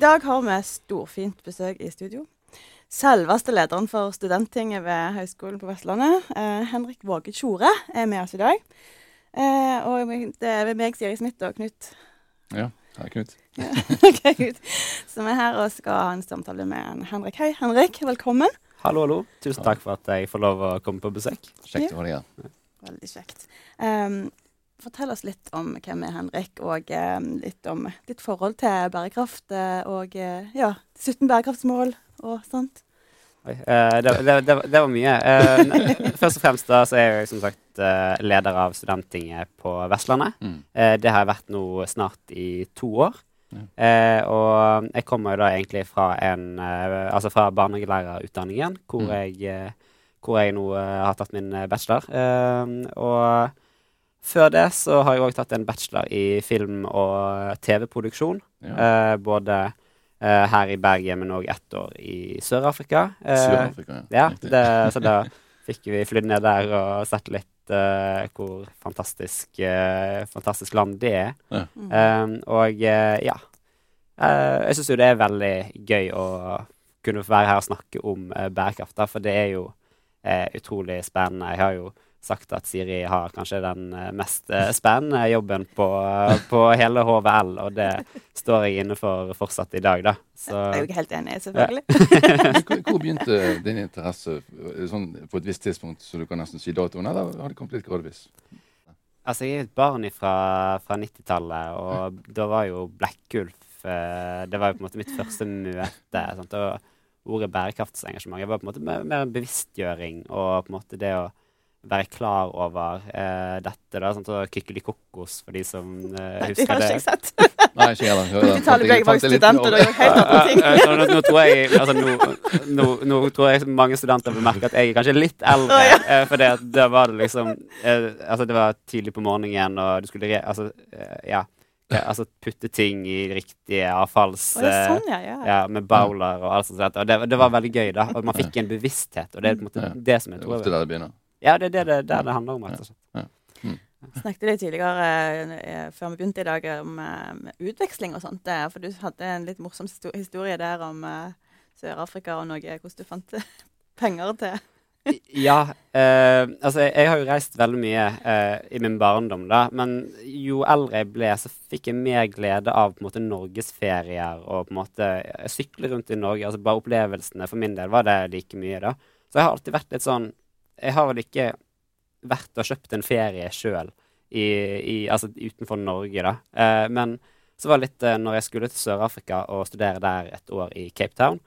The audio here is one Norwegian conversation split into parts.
I dag har vi storfint besøk i studio. Selveste lederen for Studenttinget ved Høgskolen på Vestlandet, eh, Henrik Våge Tjore, er med oss i dag. Eh, og det er meg, Siri Smith og Knut. Ja, hei Knut. Ok, Knut. Som er her og skal ha en samtale med en Henrik. Hei, Henrik. Velkommen. Hallo, hallo. Tusen takk for at jeg får lov å komme på besøk. Kjekt å ha deg her. Veldig kjekt. Um, fortell oss litt om hvem er Henrik, og eh, litt om ditt forhold til bærekraft uh, og uh, ja, 17 bærekraftsmål og sånt. Oi, eh, det, det, det, det var mye. Eh, først og fremst da, så er jeg som sagt eh, leder av Studenttinget på Vestlandet. Mm. Eh, det har jeg vært nå snart i to år. Ja. Eh, og jeg kommer jo da egentlig fra en eh, Altså fra barnehagelærerutdanningen, hvor, Mm. jeg, eh, hvor jeg nå eh, har tatt min eh, bachelor. Eh, og før det så har jeg òg tatt en bachelor i film- og TV-produksjon. Ja. Eh, både eh, her i Bergen, men òg ett år i Sør-Afrika. Eh, Sør-Afrika, ja, ja det, så da fikk vi flydd ned der og sett litt hvor fantastisk, fantastisk land det er. Ja. Um, og ja. Eh, jeg syns jo det er veldig gøy å kunne få være her og snakke om bærekraft, for det er jo utrolig spennende. Jeg har jo sagt at Siri har kanskje den eh, mest eh, spennende jobben på, på hele HVL, og det står jeg inne for fortsatt i dag, da. Så Jeg er jo ikke helt enig, selvfølgelig. Hvor, hvor begynte din interesse sånn, på et visst tidspunkt, så du kan nesten si datoen, eller har det kommet litt gradvis? Altså, jeg er et barn fra, fra 90-tallet, og da var jo Blekkulf eh, Det var jo på en måte mitt første møte. Sant? Og ordet bærekraftsengasjement det var på en måte mer, mer en bevisstgjøring og på en måte det å være klar over uh, dette. da, sånn Og Kykelikokos, for de som uh, De husker har det. ikke jeg sett. Nei, ikke jeg heller. 90-tallet jeg var jo student, og gjør helt andre ting. Ja, ja, nå, nå tror jeg altså, nå, nå, nå tror jeg mange studenter vil merke at jeg er kanskje litt eldre. Oh, ja. eh, for det det, var det liksom eh, Altså, det var tidlig på morgenen, og du skulle re... Altså, eh, ja. ja, altså putte ting i riktige avfalls... Oh, eh, sånn, ja. ja. ja, med bowler og alt sånt. Og det, det var veldig gøy, da. Og man fikk en bevissthet, og det er på en måte Ja. det som jeg Det er tror ofte der det begynner. Ja, det er det det, der det handler om, rett og slett. snakket litt tidligere eh, før vi begynte i dag om eh, utveksling og sånt. eh, For du hadde en litt morsom historie der om eh, Sør-Afrika og Norge, hvordan du fant penger til Ja, eh, altså jeg, jeg har jo reist veldig mye eh, i min barndom, da. Men jo eldre jeg ble, så fikk jeg mer glede av på en måte norgesferier og på en måte sykle rundt i Norge. Altså bare opplevelsene for min del var det like mye, da. Så jeg har alltid vært litt sånn Jeg har vel ikke vært og kjøpt en ferie sjøl altså utenfor Norge, da. Eh, men så var det litt eh, når jeg skulle til Sør-Afrika og studere der et år i Cape Town,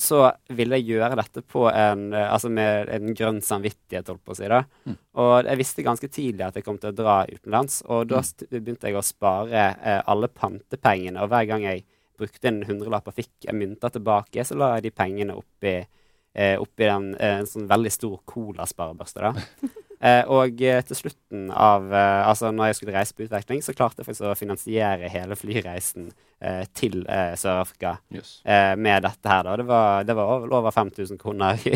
så ville jeg gjøre dette på en, eh, altså med en grønn samvittighet, holdt på å si. da. Mm. Og jeg visste ganske tidlig at jeg kom til å dra utenlands, og da Mm. begynte jeg å spare eh, alle pantepengene. Og hver gang jeg brukte en hundrelapp og fikk mynter tilbake, så la jeg de pengene oppi, eh, oppi den, eh, en sånn veldig stor colasparebørste. Eh, og eh, til slutten av eh, Altså når jeg skulle reise på utveksling, så klarte jeg faktisk å finansiere hele flyreisen eh, til eh, Sør-Afrika Yes. eh, med dette her. da. Det var, det var over, over 5000 kroner i,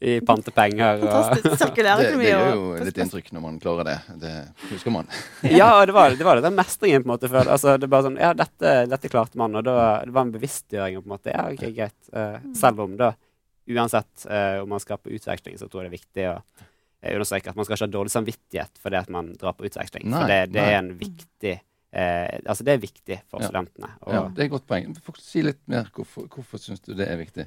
i pantepenger. Og, Fantastisk Det, det gjør og- jo litt inntrykk når man klarer det. Det husker man. ja, og det var, det var den mestringen, på en måte. For, altså, det var sånn, ja, dette, dette klarte man. Og da, det var en bevisstgjøring. på en måte, ja, ok, greit. Eh, selv om da, uansett eh, om man skal på utveksling, så tror jeg det er viktig å eh, understreke at man skal ikke ha dårlig samvittighet for det at man drar på utveksling. Nei, for det, det er en viktig eh, altså det er viktig for Ja. studentene. Ja, det er et godt poeng. Fok- Si litt mer. Hvorfor, hvorfor syns du det er viktig?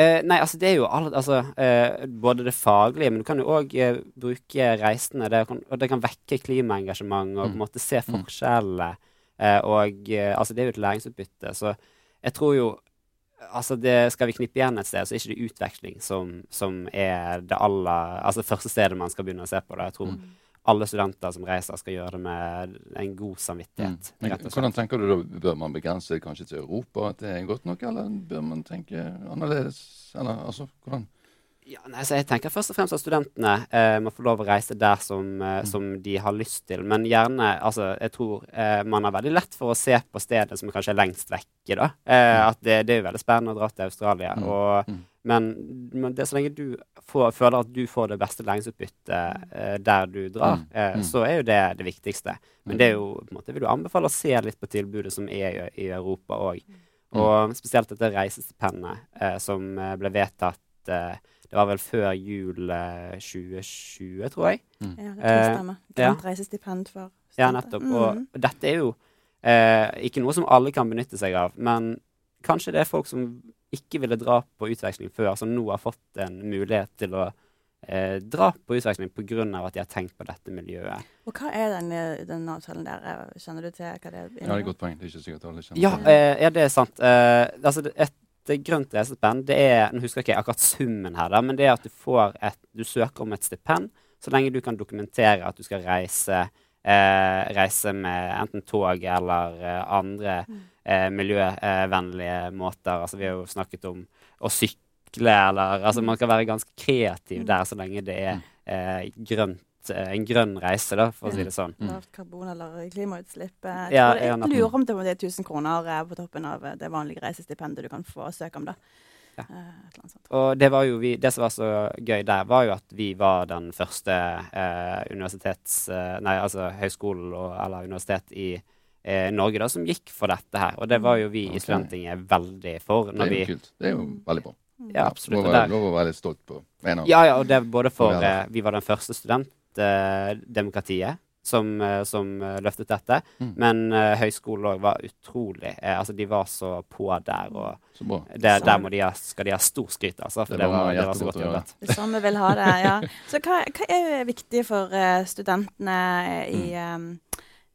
Eh, nei, altså det er jo alle, altså, eh, både det faglige, men du kan jo òg eh, bruke reisende. Det kan, og det kan vekke klimaengasjement og på en Mm. måte se Mm. forskjellene. Eh, og altså det er jo et læringsutbytte. Så jeg tror jo Altså det, Skal vi knippe igjen et sted, så er ikke det utveksling som, som er det aller Altså første stedet man skal begynne å se på det. Jeg tror Mm. alle studenter som reiser, skal gjøre det med en god samvittighet. Men og slett. hvordan tenker du da? Bør man begrense kanskje til Europa, at det er godt nok, eller bør man tenke annerledes? Eller altså, hvordan? Ja, nei, så jeg tenker først og fremst at studentene eh, må få lov å reise der som, eh, som de har lyst til. Men gjerne altså, Jeg tror eh, man har veldig lett for å se på stedet som kanskje er lengst vekke. da. Eh, at det, det er jo veldig spennende å dra til Australia. Mm. Og, Mm. men, men det så lenge du får, føler at du får det beste læringsutbyttet eh, der du drar, Mm. eh, Mm. så er jo det det viktigste. Men det er jo, på en måte, vil du anbefale å se litt på tilbudet som er i, i Europa òg. Og spesielt dette reisestipendet eh, som ble vedtatt Det var vel før jul eh, 2020, tror jeg. Ja, det stemme. Eh, stemmer. ja. Grønt reisestipend for Ja, nettopp. Mm. Og dette er jo eh, ikke noe som alle kan benytte seg av, men kanskje det er folk som ikke ville dra på utveksling før, som nå har fått en mulighet til å eh, dra på utveksling pga. at de har tenkt på dette miljøet. Og hva er den, eh, den avtalen der? eh, Kjenner du til hva det Ja, det er et godt poeng. Det er ikke sikkert alle kjenner Ja, til. eh, ja det er sant. Eh, altså, et et grønt reisestipend, det er Nå husker jeg ikke akkurat summen her, da, men det er at du får et Du søker om et stipend så lenge du kan dokumentere at du skal reise eh, reise med enten tog eller eh, andre eh, miljøvennlige måter. Altså, vi har jo snakket om å sykle, eller Altså, man kan være ganske kreativ der så lenge det er eh, grønt, en grønn reise, da, for å si det sånn. Lavt karbon eller klimautslipp. eh, Jeg, Ja, det, ja, jeg lurer om det er 1000 kroner eh, på toppen av eh, det vanlige reisestipendet du kan få søke om. da. Ja. Eh, et eller annet sånt. Og det var jo vi, det som var så gøy der, var jo at vi var den første eh, universitets... Eh, nei, altså høyskolen og, eller universitet i eh, Norge da, som gikk for dette her. Og det var jo vi okay. i Studentinget veldig for. Det er er vi, jo kult. Det er jo veldig bra. ja, absolutt. Lov å være litt stolt på ja, ja, og det både for eh, Vi var den første studentdemokratiet som, eh, som eh, løftet dette. Mm. Men uh, høyskolen òg var utrolig Altså, de var så på der. og Så det, Der må de ha, skal de ha stor skryt, altså. For Det det, var det var så godt jobbet. Det sånn vi vil ha det, ja. Så hva, hva er viktig for uh, studentene i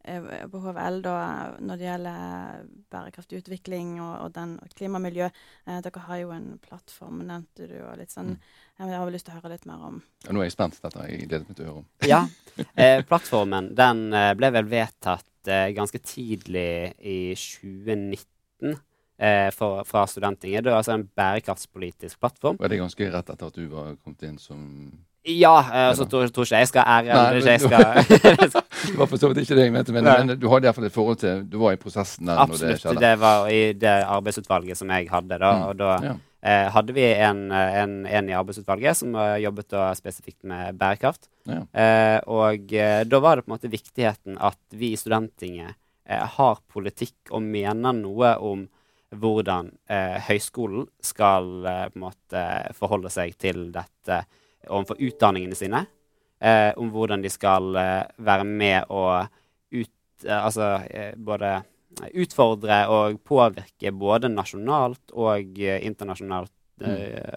eh, på HVL da, når det gjelder bærekraftig utvikling og, og den og klimamiljø? Eh, dere har jo en plattform, nevnte du. og litt sånn. Mm. Jeg har vel lyst til å høre litt mer om Ja, nå er jeg spent. Dette har jeg gledet meg til å høre om. Ja. Eh, plattformen den eh, ble vel vedtatt eh, ganske tidlig i 2019 eh, for, fra Studentinget. Det er altså en bærekraftspolitisk plattform. Var det ganske rett etter at du var kommet inn som Ja, eh, så tror, tror ikke jeg skal ære. Nei, er jeg skal Det var for så vidt ikke det jeg mente, men, men du hadde iallfall et forhold til Du var i prosessen der når det Absolutt. Det var i det arbeidsutvalget som jeg hadde da. Mm. Og da Ja. Eh, hadde vi en, eh, en, en i arbeidsutvalget som eh, jobbet spesifikt med bærekraft. Ja. Eh, og eh, da var det på en måte viktigheten at vi i Studentinget eh, har politikk og mener noe om hvordan eh, høyskolen skal på en måte forholde seg til dette overfor utdanningene sine. Eh, om hvordan de skal være med og ut, altså, både utfordre og påvirke både nasjonalt og eh, internasjonalt. Mm.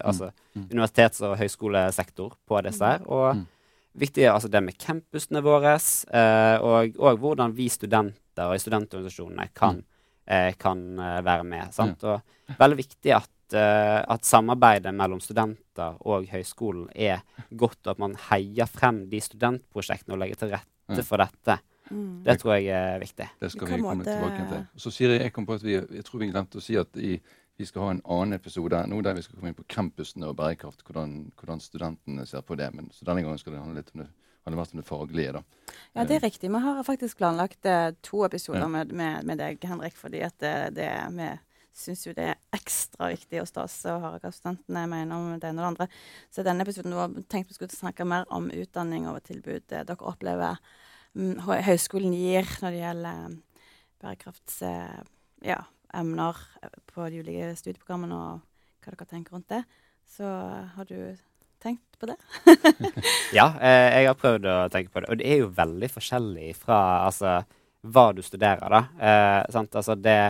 Altså Mm. universitets- og høyskolesektor på disse her. Og Mm. viktig er altså det med campusene våre, eh, og, og hvordan vi studenter og i studentorganisasjonene kan, Mm. eh, kan eh, være med. Sant? Og veldig viktig at, eh, at samarbeidet mellom studenter og høyskolen er godt, og at man heier frem de studentprosjektene og legger til rette Ja. for dette. Mm. Det tror jeg er viktig. Det skal vi komme måte- tilbake til. Så Siri, jeg kom på at vi, jeg tror vi glemte å si at i, vi skal ha en annen episode nå der vi skal komme inn på campusene og bærekraft. Hvordan, hvordan studentene ser på det. Men, så denne gangen skal det handle litt om det, handle vært om det faglige. da. Ja, det er riktig. Vi har faktisk planlagt eh, to episoder Ja. med, med, med deg, Henrik, fordi at det, det vi syns jo det er ekstra viktig hos oss å høre hva studentene mener om det ene og det andre. Så denne episoden var tenkt vi skulle snakke mer om utdanning og tilbud eh, dere opplever høyskolen gir når det gjelder bærekraftsemner ja, på de ulike studieprogrammene, og hva dere tenker rundt det. Så har du tenkt på det? Ja, eh, jeg har prøvd å tenke på det. Og det er jo veldig forskjellig fra altså, hva du studerer, da. Eh? Altså, det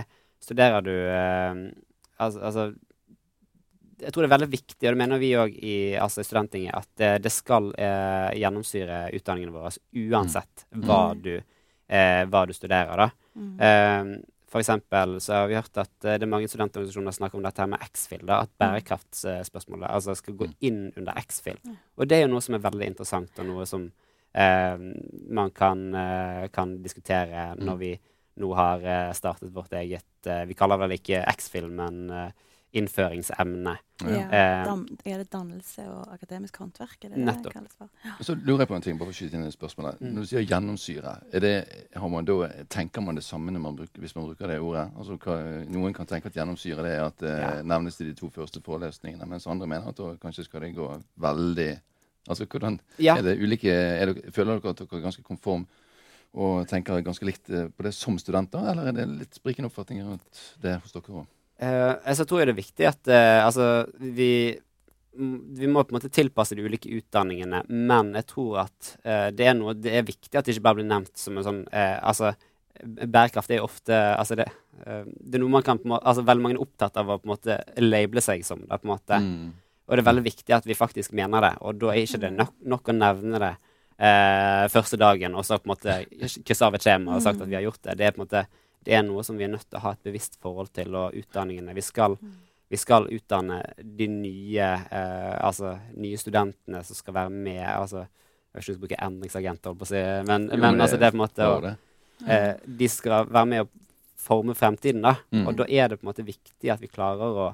studerer du eh, altså Jeg tror det er veldig viktig, og det mener vi òg i, altså, i at det, det skal eh, gjennomsyre utdanningene våre uansett hva, du, eh, hva du studerer, da. Mm. Eh, for eksempel så har vi hørt at eh, det er mange studentorganisasjoner snakker om dette her med X-FIL. da, At bærekraftsspørsmålet altså skal gå inn under X-FIL. Og det er jo noe som er veldig interessant, og noe som eh, man kan, eh, kan diskutere Mm. når vi nå har eh, startet vårt eget eh, Vi kaller det vel ikke X-FIL, men eh, innføringsemne. Ja. Eh, er det dannelse og akademisk håndverk? Er det Nettopp. det kalles for? Så lurer jeg på en ting, bare for å skyte inn et spørsmål. Mm. Når du sier gjennomsyre, er det, har man da, tenker man det samme når man bruker, hvis man bruker det ordet? Altså, hva, noen kan tenke at gjennomsyre det er at det Ja. nevnes i de to første forelesningene, mens andre mener at da kanskje skal det gå veldig Altså, hvordan Ja. er det ulike er det, Føler dere at dere er ganske konform og tenker ganske likt eh, på det som studenter, eller er det litt sprikende oppfatninger rundt det hos dere òg? Eh, altså, jeg tror det er viktig at eh, altså, vi, vi må på en måte tilpasse de ulike utdanningene, men jeg tror at eh, det, er noe, det er viktig at det ikke bare blir nevnt som en sånn Altså, bærekraft er ofte altså det, det er noe man kan på en måte, altså Veldig mange er opptatt av å på en måte label seg som det. på en måte. Mm. Og det er veldig viktig at vi faktisk mener det, og da er ikke det nok, nok å nevne det eh, første dagen, og så på en måte krysse av et skjema og sagt at vi har gjort det. Det er på en måte det er noe som vi er nødt til å ha et bevisst forhold til, og utdanningene. Vi skal, vi skal utdanne de nye, eh, altså, nye studentene som skal være med. altså jeg vil ikke bruke endringsagenter, på å si, men, Jo, men det altså, det er på en måte å, eh, De skal være med å forme fremtiden, da. Mm. Og da er det på en måte viktig at vi klarer å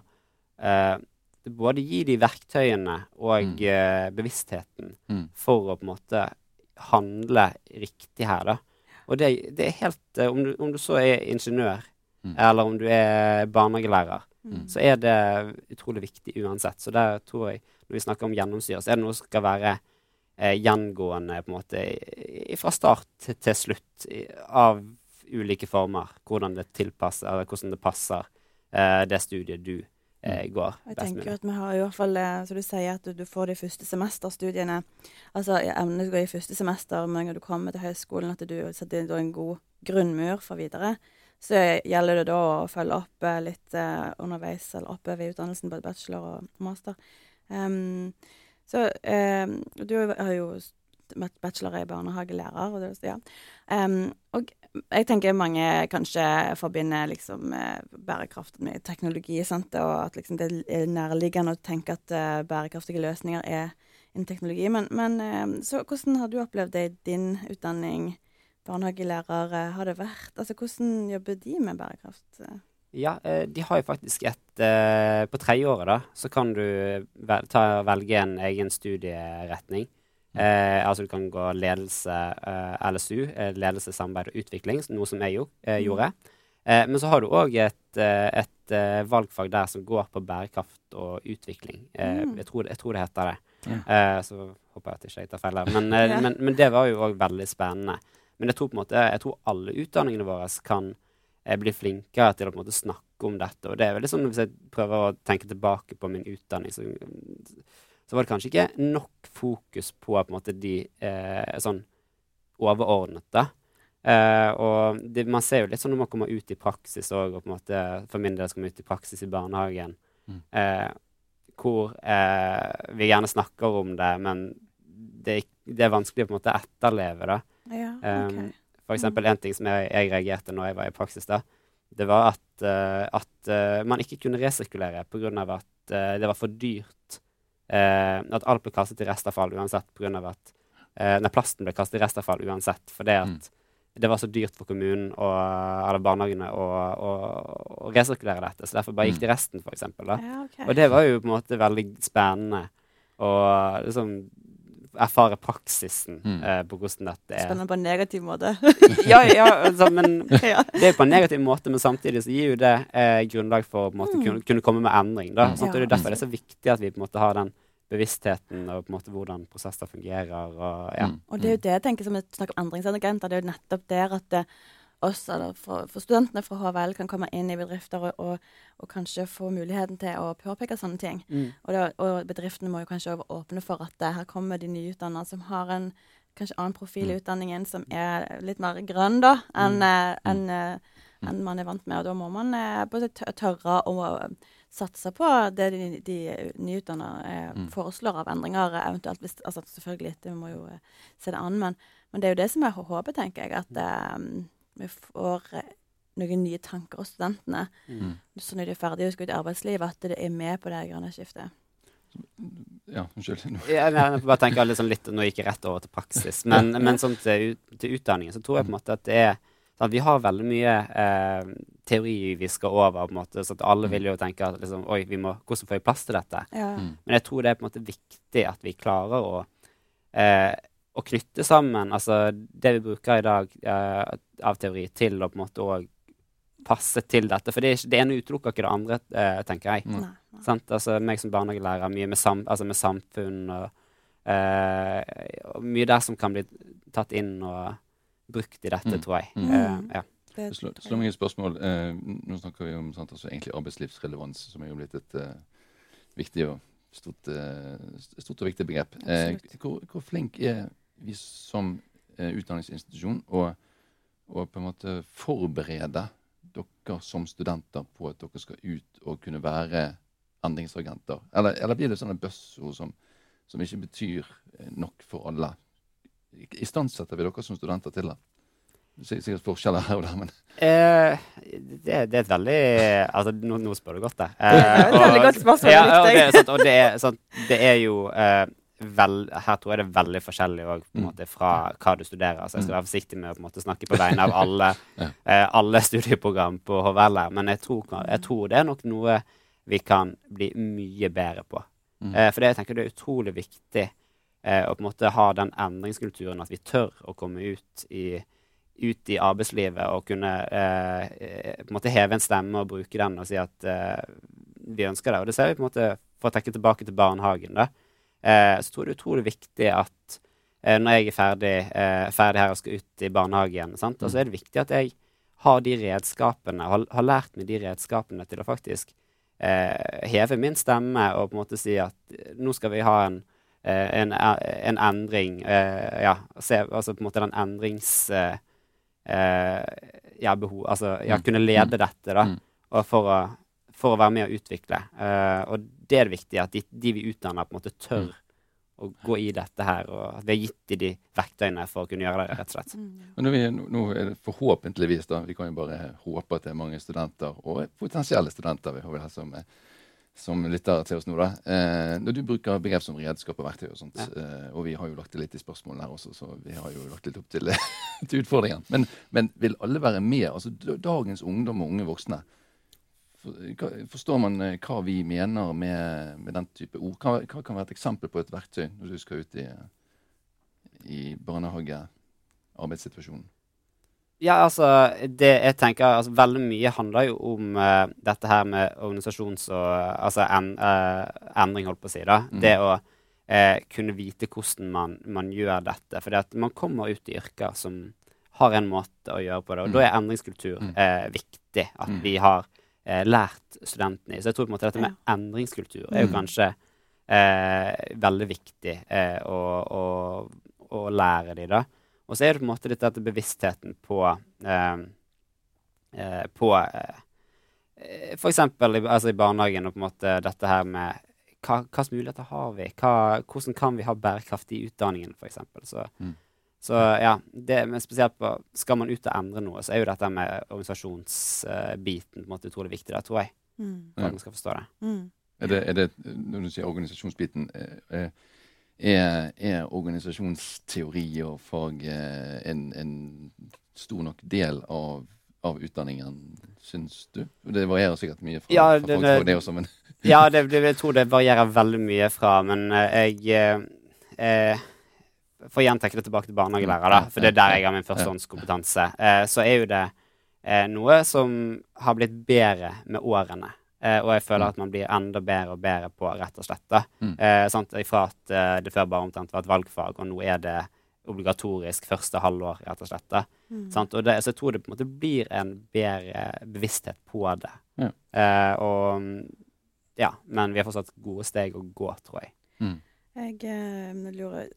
eh, både gi de verktøyene og Mm. eh, bevisstheten Mm. for å på en måte handle riktig her, da. Og det, det er helt eh, om, du, om du så er ingeniør, Mm. eller om du er barnehagelærer, Mm. så er det utrolig viktig uansett. Så der tror jeg, når vi snakker om gjennomsyre, så er det noe som skal være eh, gjengående på en måte fra start til, til slutt i, av ulike former. Hvordan det tilpasser, eller hvordan det passer eh, det studiet du eh, går Jeg best tenker at vi har i hvert fall, som du sier, at du, du får de første semesterstudiene. Altså emnet går i første semester, men når du kommer til høyskolen, at du setter inn en god grunnmur for videre. Så gjelder det da å følge opp eh, litt eh, underveis, eller oppover i utdannelsen, både bachelor og master. Um, så ehm, du har jo bachelor i barnehagelærer, og det, ja. um, og jeg tenker mange kanskje forbinder liksom eh, bærekraft med teknologi, sant? og at liksom det er nærliggende å tenke at eh, bærekraftige løsninger er en teknologi. Men, men eh, så hvordan har du opplevd det i din utdanning? Barnehagelærer eh, har det vært? Altså hvordan jobber de med bærekraft? Ja, de har jo faktisk et På tredjeåret, da, så kan du vel, ta, velge en egen studieretning. Eh, altså du kan gå ledelse, eh, LSU, eh, ledelse, samarbeid og utvikling, noe som jeg jo, eh, Mm. gjorde. Eh, men så har du òg et, eh, et valgfag der som går på bærekraft og utvikling. Eh, Mm. jeg, tror, jeg tror det heter det. Ja. Eh, så håper jeg at ikke jeg tar feil her. Men, Ja. men, men det var jo òg veldig spennende. Men jeg tror på en måte, jeg tror alle utdanningene våre kan bli flinkere til å måte snakke om dette. Og det er veldig sånn hvis jeg prøver å tenke tilbake på min utdanning, så, så var det kanskje ikke nok fokus på på en måte de eh, sånn overordnede. Eh, og det, man ser jo litt sånn når man kommer ut i praksis òg, og på en måte for min del skal komme ut i praksis i barnehagen, Mm. eh, hvor eh, vi gjerne snakker om det, men det, er det er vanskelig å på en måte etterleve det. Ja, Um, ok. For eksempel en ting som jeg, jeg reagerte når jeg var i praksis, da, det var at, uh, at uh, man ikke kunne resirkulere pga. at uh, det var for dyrt. Eh, at alt ble kastet i restavfall uansett pga. at eh, Nei, plasten ble kastet i restavfall uansett fordi at Mm. det var så dyrt for kommunen og eller barnehagene å, å, å resirkulere dette. Så derfor bare gikk de resten, eksempel. Ja, okay. Og det var jo på en måte veldig spennende Og liksom erfare praksisen Mm. uh, på hvordan dette er. Spennende på en negativ måte. Ja, ja, altså, men ja. det er på en negativ måte, men samtidig så gir jo det uh, grunnlag for å Mm. kunne, kunne komme med endring. Da. Mm. Sant? Og det er derfor det er så viktig at vi på en måte har den bevisstheten og på en måte hvordan prosesser fungerer. Og, ja. Mm. Og det er jo det jeg tenker som vi snakker om endringsagenter. Det er jo nettopp der at det, oss, eller for, for studentene fra HVL, kan komme inn i bedrifter og, og, og kanskje få muligheten til å påpeke sånne ting. Mm. Og, det, og bedriftene må jo kanskje åpne for at eh, her kommer de nyutdannede som har en kanskje annen profil i Mm. utdanningen som er litt mer grønn da, enn Mm. eh, Mm. enn, eh, man er vant med. Og da må man eh, både tørre å eh, satse på det de, de nyutdannede eh, Mm. foreslår av endringer, eh, eventuelt hvis Altså selvfølgelig, det må jo eh, se det an, men, men det er jo det som er hå- håpet, tenker jeg, at eh, vi får eh, noen nye tanker hos studentene. Mm. Så når de er ferdige og skal ut i arbeidslivet, at det er med på det grønne skiftet. Ja, unnskyld. Ja, jeg bare tenke litt sånn litt, Nå gikk jeg rett over til praksis, men, men sånn til, til utdanningen så tror jeg på en måte at det er sånn at Vi har veldig mye eh, teori vi skal over, på en måte, så at alle vil jo tenke at liksom, Oi, vi må, hvordan får vi plass til dette? Ja. Mm. Men jeg tror det er på en måte viktig at vi klarer å, eh, å knytte sammen altså det vi bruker i dag eh, av teori, til å på en måte òg passe til dette. For det, er ikke, det ene utelukker ikke det andre, eh, tenker jeg. Nei, nei. Sant? Altså, meg som barnehagelærer, mye med, sam, altså med samfunn og, eh, og Mye der som kan bli tatt inn og brukt i dette, Mm. tror jeg. Mm. Eh, ja. Det slår, slår meg et spørsmål. Eh, nå snakker vi om sant, altså, egentlig arbeidslivsrelevans, som er jo blitt et eh, viktig og stort, eh, stort og viktig begrep. Eh, hvor, hvor flink er vi som eh, utdanningsinstitusjon å å på en måte forberede dere som studenter på at dere skal ut og kunne være endringsagenter? Eller, eller blir det sånne buzzord som, som ikke betyr eh, nok for alle? Istandsetter vi dere som studenter til det? Er sikkert forskjeller her og der, men Eh, det, det er et veldig Altså, nå, nå spør du godt, det. Det er et og- veldig godt spørsmål, Ja, det og det, er sant, og det er, sant, det er jo eh, vel, Her tror jeg det er veldig forskjellig også, på Mm. måte, fra hva du studerer. Så jeg skal være forsiktig med å på måte, snakke på vegne av alle, Ja. eh, alle studieprogram på HVL. Men jeg tror, jeg tror det er nok noe vi kan bli mye bedre på. Mm. Eh, for det, jeg tenker det er utrolig viktig eh, å på en måte ha den endringskulturen at vi tør å komme ut i, ut i arbeidslivet og kunne eh, eh, på en måte heve en stemme og bruke den og si at eh, vi ønsker det. Og det ser vi på en måte, For å tenke tilbake til barnehagen, da, eh, så tror jeg det er utrolig viktig at eh, når jeg er ferdig, eh, ferdig her og skal ut i barnehagen, sant? Mm. Altså er det viktig at jeg har de redskapene, har, har lært meg de redskapene til å faktisk eh, heve min stemme og på en måte si at eh, nå skal vi ha en, eh, en, en endring. eh, ja, se, altså på en måte den endrings... Ja, behov Altså ja, Mm. kunne lede dette, da. Mm. Og for å, for å være med å utvikle. Uh, og det er det viktige, at de, de vi utdanner, på en måte tør Mm. å gå i dette her. Og at vi har gitt dem de verktøyene for å kunne gjøre det, rett og slett. Mm. Men nå, nå- er det forhåpentligvis, da, vi kan jo bare håpe at det er mange studenter, og potensielle studenter vi har som, som lytter til oss nå. da. Eh, når du bruker begrep som redskap og verktøy og sånt, Ja. eh, og vi har jo lagt det litt i spørsmålene her også, så vi har jo lagt litt opp til, til utfordringen. Men, men vil alle være med? Altså dagens ungdom og unge voksne. Forstår man eh, hva vi mener med, med den type ord? Hva, hva kan være et eksempel på et verktøy når du skal ut i, i barnehagearbeidssituasjonen? Ja, altså, det jeg tenker altså, Veldig mye handler jo om uh, dette her med organisasjons- og altså, en, uh, endring, holdt på å si. da. Mm. Det å uh, kunne vite hvordan man, man gjør dette. For man kommer ut i yrker som har en måte å gjøre på det. Og Mm. da er endringskultur Mm. viktig. At Mm. vi har eh, lært studentene i. Så jeg tror på en måte dette med endringskultur er jo Mm. kanskje eh, veldig viktig eh, å, å, å lære de da. Og så er det på en måte litt dette bevisstheten på eh, eh, På eh, eksempel i, altså i barnehagen og på en måte dette her med hva slags muligheter har vi? Hva, hvordan kan vi ha bærekraft i utdanningen, f.eks.? Så, Mm. Så ja, det, men spesielt på Skal man ut og endre noe, så er jo dette med organisasjonsbiten på en måte utrolig viktig, Det tror jeg. Mm, For at man skal forstå det. mm. Er det, er det, når du sier organisasjonsbiten, er, er, er organisasjonsteori og fag eh, en, en stor nok del av, av utdanningen, syns du? Det varierer sikkert mye fra, Ja, det- til fag, det også, men Ja, det, det, jeg tror det varierer veldig mye fra, men eh, jeg eh, eh, For å tenke det tilbake til barnehagelærer, da, for det er der jeg har min førstehåndskompetanse. Eh, så er jo det eh, noe som har blitt bedre med årene. Eh, og jeg føler Mm. at man blir enda bedre og bedre på, rett og slett. da. Mm. Eh, sant? Fra at det før bare omtrent var et valgfag, og nå er det obligatorisk første halvår, rett og slett. da. Mm. Sant? Og det, så jeg tror det på en måte blir en bedre bevissthet på det. Ja. Eh, og mm, ja, men vi har fortsatt gode steg å gå, tror jeg. mm. Jeg eh, lurer,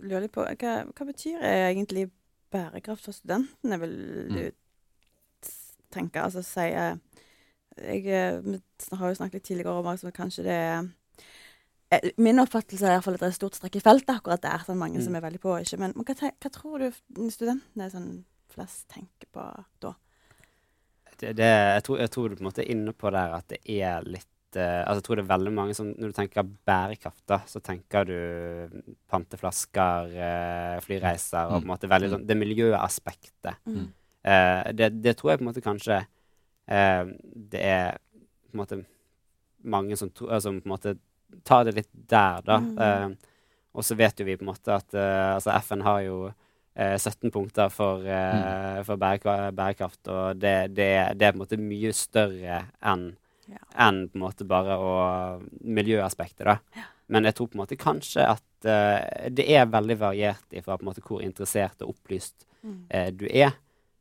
lurer litt på hva, hva betyr egentlig bærekraft for studentene, vil du Mm. tenke? Altså si eh, Jeg eh, vi har jo snakket litt tidligere om altså, kanskje det er eh, Min oppfattelse er i hvert fall at det er et stort strekk i feltet akkurat der. Sånn mange Mm. som er veldig på. ikke, Men, men hva, hva tror du studentene sånn flest tenker på da? Det, det, jeg, tror, jeg tror du på en måte er inne på der at det er litt altså Jeg tror det er veldig mange som Når du tenker bærekraft, da, så tenker du panteflasker, eh, flyreiser og på en måte veldig sånn Det miljøaspektet. Mm. Uh, det, det tror jeg på en måte kanskje uh, det er på en måte mange som, to, altså, på en måte tar det litt der, da. Mm. Uh, og så vet jo vi på en måte at eh, altså FN har jo eh, 17 punkter for, mm. for bærekraft, og det, det, det er på en måte mye større enn Ja. enn på en måte bare å miljøaspektet, da. Men jeg tror på en måte kanskje at uh, det er veldig variert ifra på en måte hvor interessert og opplyst Mm. uh, du er.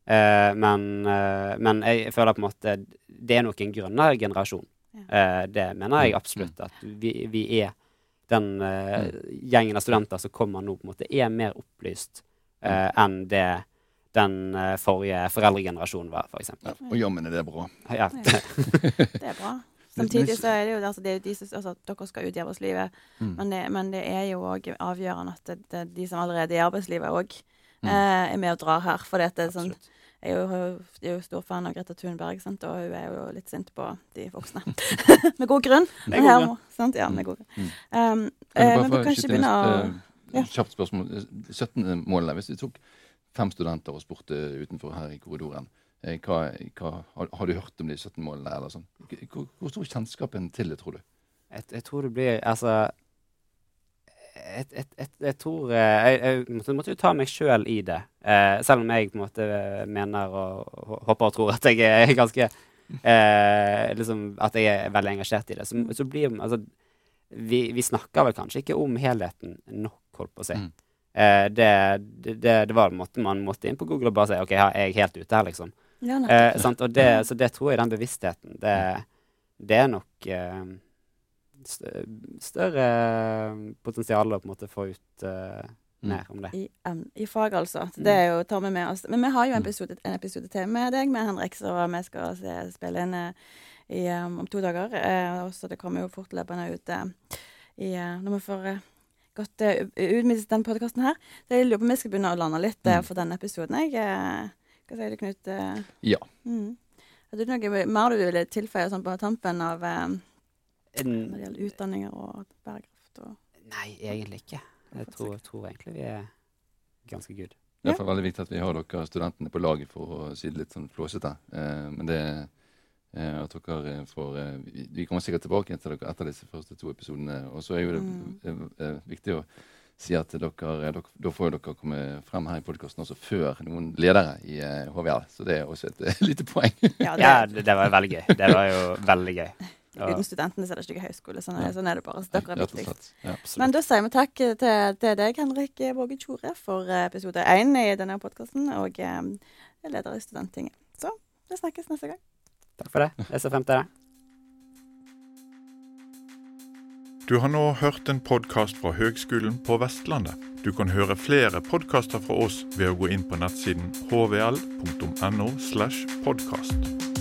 Uh, men, men jeg føler på en måte det er nok en grønnere generasjon. Eh, det mener jeg absolutt. At vi, vi er den eh, gjengen av studenter som kommer nå, på en måte er mer opplyst eh, enn det den eh, forrige foreldregenerasjonen var, f.eks. Ja, og jammen er det bra. Ja. Det er bra. Samtidig så er det jo, altså, det er jo de som, altså, dere skal ut i arbeidslivet, Mm. men, det, men det er jo òg avgjørende at det, det, de som allerede er i arbeidslivet, òg Mm. eh, er med og drar her. For det er sånn, jeg er jo, jeg er jo stor fan av Greta Thunberg, sant? og hun er jo litt sint på de voksne. med god grunn. Med Men god grunn. må- sant? Ja, med god grunn. Mm. Um, Kan eh, men bare vi få kan ikke begynne å ja. eh, kjapt spørsmål? 17. målet. Hvis vi tok fem studenter og spurte utenfor her i korridoren eh, hva, hva, har, har du hørt om de 17 målene? eller sånn? Hvor, hvor stor kjennskapen til det, tror du? Jeg, jeg tror det blir Altså Jeg, jeg, jeg, tror eh, jeg måtte, måtte jo ta meg sjøl i det. Eh, selv om jeg på en måte mener og håper og tror at jeg er ganske eh, liksom, At jeg er veldig engasjert i det. Så, så blir altså, vi, vi snakker vel kanskje ikke om helheten nok, holdt på å si. Mm. Eh, det, det, det, var en måte man måtte inn på Google og bare si OK, er jeg helt ute her, liksom? Ja, Eh, sant? Og det, så det tror jeg, den bevisstheten, det, det er nok eh, større potensial å på en måte få ut eh, Mm. mer om det. I, um, I fag, altså. Det er jo, tar vi med oss. Men vi har jo en Mm. episode, en episode til med deg, med Henrik, så vi skal se, spille inn eh, i, um, om to dager. Uh, så det kommer jo fortløpende ut uh, i, uh, når vi får gått uh, ut med den podkasten her. Så jeg lurer på om vi skal begynne å lande litt eh, Mm. for denne episoden. Jeg, eh, hva sier du, Knut? Eh, Ja. Mm. Har du noe mer du ville tilføye sånn på tampen av eh, når det gjelder utdanninger og bærekraft? Og Nei, egentlig ikke. Jeg tror, tror egentlig vi er ganske good. Det er veldig viktig at vi har dere studentene på laget, for å si det litt sånn flåsete. Eh, men det eh, at dere eh, får eh, vi, vi kommer sikkert tilbake til dere etter disse første to episodene. Og så er jo det Mm. eh, eh, viktig å si at dere, eh, dere Da får dere komme frem her i podkasten også før noen ledere i eh, HVL. Så det er også et eh, lite poeng. ja, det, Ja, det, det var veldig gøy. Det var jo veldig gøy. Uten studentene så er det ikke høyskole. Sånn er, Ja. sånn er det bare. Så dere er viktigst. Ja. Men da sier vi takk til, til deg, Henrik Våge Tjore, for eh, episode én i denne podkasten, og eh, er leder i Studenttinget. Så vi snakkes neste gang. Takk for det. Jeg ser frem til det. Du har nå hørt en podkast fra Høgskolen på Vestlandet. Du kan høre flere podkaster fra oss ved å gå inn på nettsiden hvl.no. slash podkast.